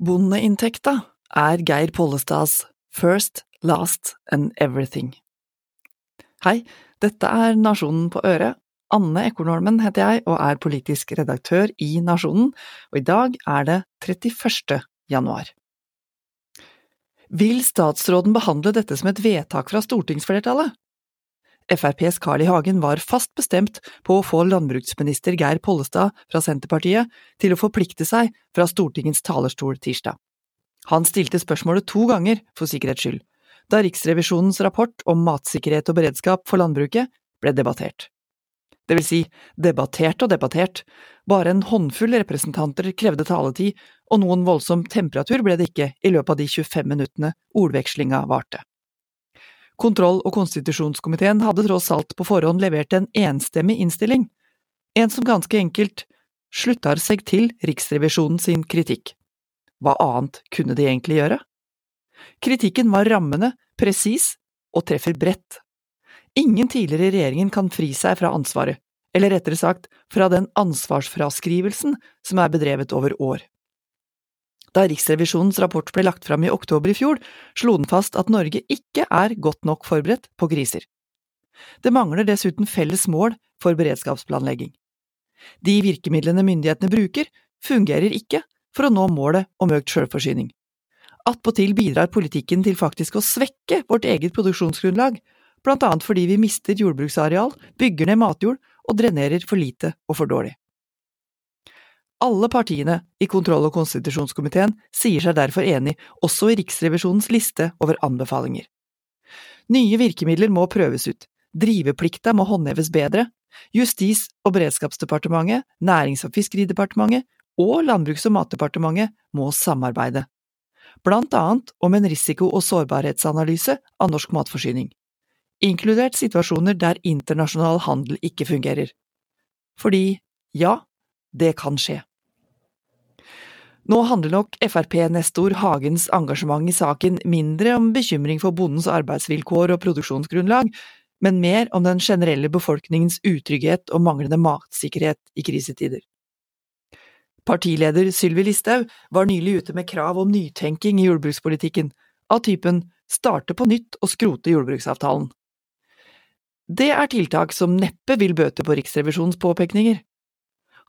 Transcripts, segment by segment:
Bondeinntekta er Geir Pollestads First, Last and Everything. Hei, dette er Nasjonen på øret. Anne Ekornholmen heter jeg og er politisk redaktør i Nasjonen, og i dag er det 31. januar. Vil statsråden behandle dette som et vedtak fra stortingsflertallet? FrPs Carl I. Hagen var fast bestemt på å få landbruksminister Geir Pollestad fra Senterpartiet til å forplikte seg fra Stortingets talerstol tirsdag. Han stilte spørsmålet to ganger, for sikkerhets skyld, da Riksrevisjonens rapport om matsikkerhet og beredskap for landbruket ble debattert. Det vil si, debattert og debattert, bare en håndfull representanter krevde taletid, og noen voldsom temperatur ble det ikke i løpet av de 25 minuttene ordvekslinga varte. Kontroll- og konstitusjonskomiteen hadde tross alt på forhånd levert en enstemmig innstilling, en som ganske enkelt sluttar seg til Riksrevisjonen sin kritikk. Hva annet kunne de egentlig gjøre? Kritikken var rammende, presis og treffer bredt. Ingen tidligere i regjeringen kan fri seg fra ansvaret, eller rettere sagt fra den ansvarsfraskrivelsen som er bedrevet over år. Da Riksrevisjonens rapport ble lagt fram i oktober i fjor, slo den fast at Norge ikke er godt nok forberedt på kriser. Det mangler dessuten felles mål for beredskapsplanlegging. De virkemidlene myndighetene bruker, fungerer ikke for å nå målet om økt sjølforsyning. Attpåtil bidrar politikken til faktisk å svekke vårt eget produksjonsgrunnlag, blant annet fordi vi mister jordbruksareal, bygger ned matjord og drenerer for lite og for dårlig. Alle partiene i kontroll- og konstitusjonskomiteen sier seg derfor enig også i Riksrevisjonens liste over anbefalinger. Nye virkemidler må prøves ut, driveplikta må håndheves bedre, Justis- og beredskapsdepartementet, Nærings- og fiskeridepartementet og Landbruks- og matdepartementet må samarbeide, blant annet om en risiko- og sårbarhetsanalyse av norsk matforsyning, inkludert situasjoner der internasjonal handel ikke fungerer. Fordi, ja, det kan skje. Nå handler nok Frp-nestor Hagens engasjement i saken mindre om bekymring for bondens arbeidsvilkår og produksjonsgrunnlag, men mer om den generelle befolkningens utrygghet og manglende matsikkerhet i krisetider. Partileder Sylvi Listhaug var nylig ute med krav om nytenking i jordbrukspolitikken, av typen starte på nytt og skrote jordbruksavtalen. Det er tiltak som neppe vil bøte på Riksrevisjonens påpekninger.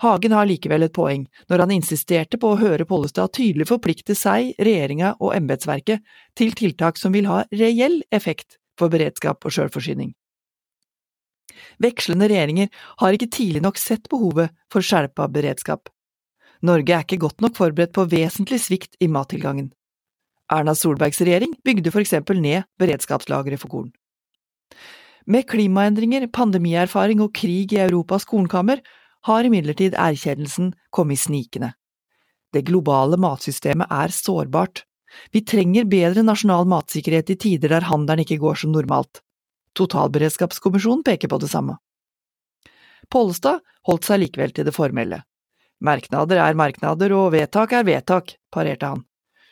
Hagen har likevel et poeng når han insisterte på å høre Pollestad tydelig forplikte seg, regjeringa og embetsverket til tiltak som vil ha reell effekt for beredskap og sjølforsyning. Vekslende regjeringer har ikke tidlig nok sett behovet for skjerpa beredskap. Norge er ikke godt nok forberedt på vesentlig svikt i mattilgangen. Erna Solbergs regjering bygde for eksempel ned beredskapslageret for korn. Med klimaendringer, pandemierfaring og krig i Europas kornkammer har imidlertid erkjennelsen kommet snikende. Det globale matsystemet er sårbart. Vi trenger bedre nasjonal matsikkerhet i tider der handelen ikke går som normalt. Totalberedskapskommisjonen peker på det samme. Pollestad holdt seg likevel til det formelle. Merknader er merknader, og vedtak er vedtak, parerte han.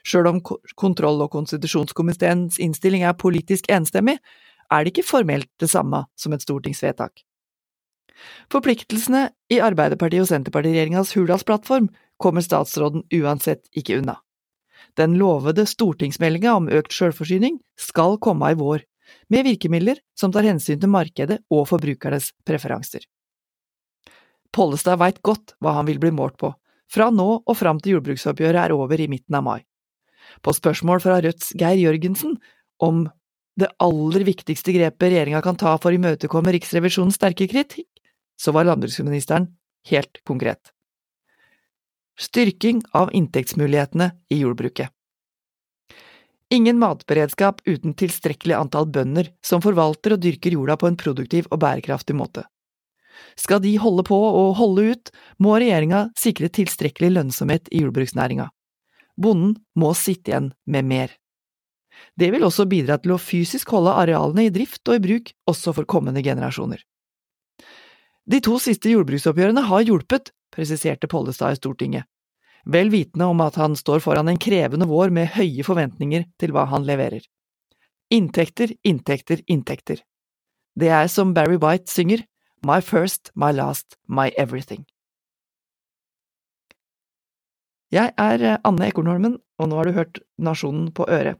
Sjøl om kontroll- og konstitusjonskomiteens innstilling er politisk enstemmig, er det ikke formelt det samme som et stortingsvedtak. Forpliktelsene i Arbeiderpartiet- og Senterpartiregjeringas Hurdalsplattform kommer statsråden uansett ikke unna. Den lovede stortingsmeldinga om økt sjølforsyning skal komme i vår, med virkemidler som tar hensyn til markedet og forbrukernes preferanser. Pollestad veit godt hva han vil bli målt på, fra nå og fram til jordbruksoppgjøret er over i midten av mai. På spørsmål fra Rødts Geir Jørgensen om det aller viktigste grepet regjeringa kan ta for å imøtekomme Riksrevisjonens sterke kritikk, så var landbruksministeren helt konkret. Styrking av inntektsmulighetene i jordbruket. Ingen matberedskap uten tilstrekkelig antall bønder som forvalter og dyrker jorda på en produktiv og bærekraftig måte. Skal de holde på og holde ut, må regjeringa sikre tilstrekkelig lønnsomhet i jordbruksnæringa. Bonden må sitte igjen med mer. Det vil også bidra til å fysisk holde arealene i drift og i bruk også for kommende generasjoner. De to siste jordbruksoppgjørene har hjulpet, presiserte Pollestad i Stortinget, vel vitende om at han står foran en krevende vår med høye forventninger til hva han leverer. Inntekter, inntekter, inntekter. Det er som Barry White synger, My first, my last, my everything. Jeg er eh, Anne Ekornholmen, og nå har du hørt Nasjonen på øret.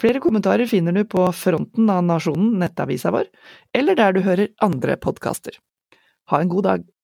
Flere kommentarer finner du på fronten av Nasjonen, nettavisa vår, eller der du hører andre podkaster. Ha en god dag.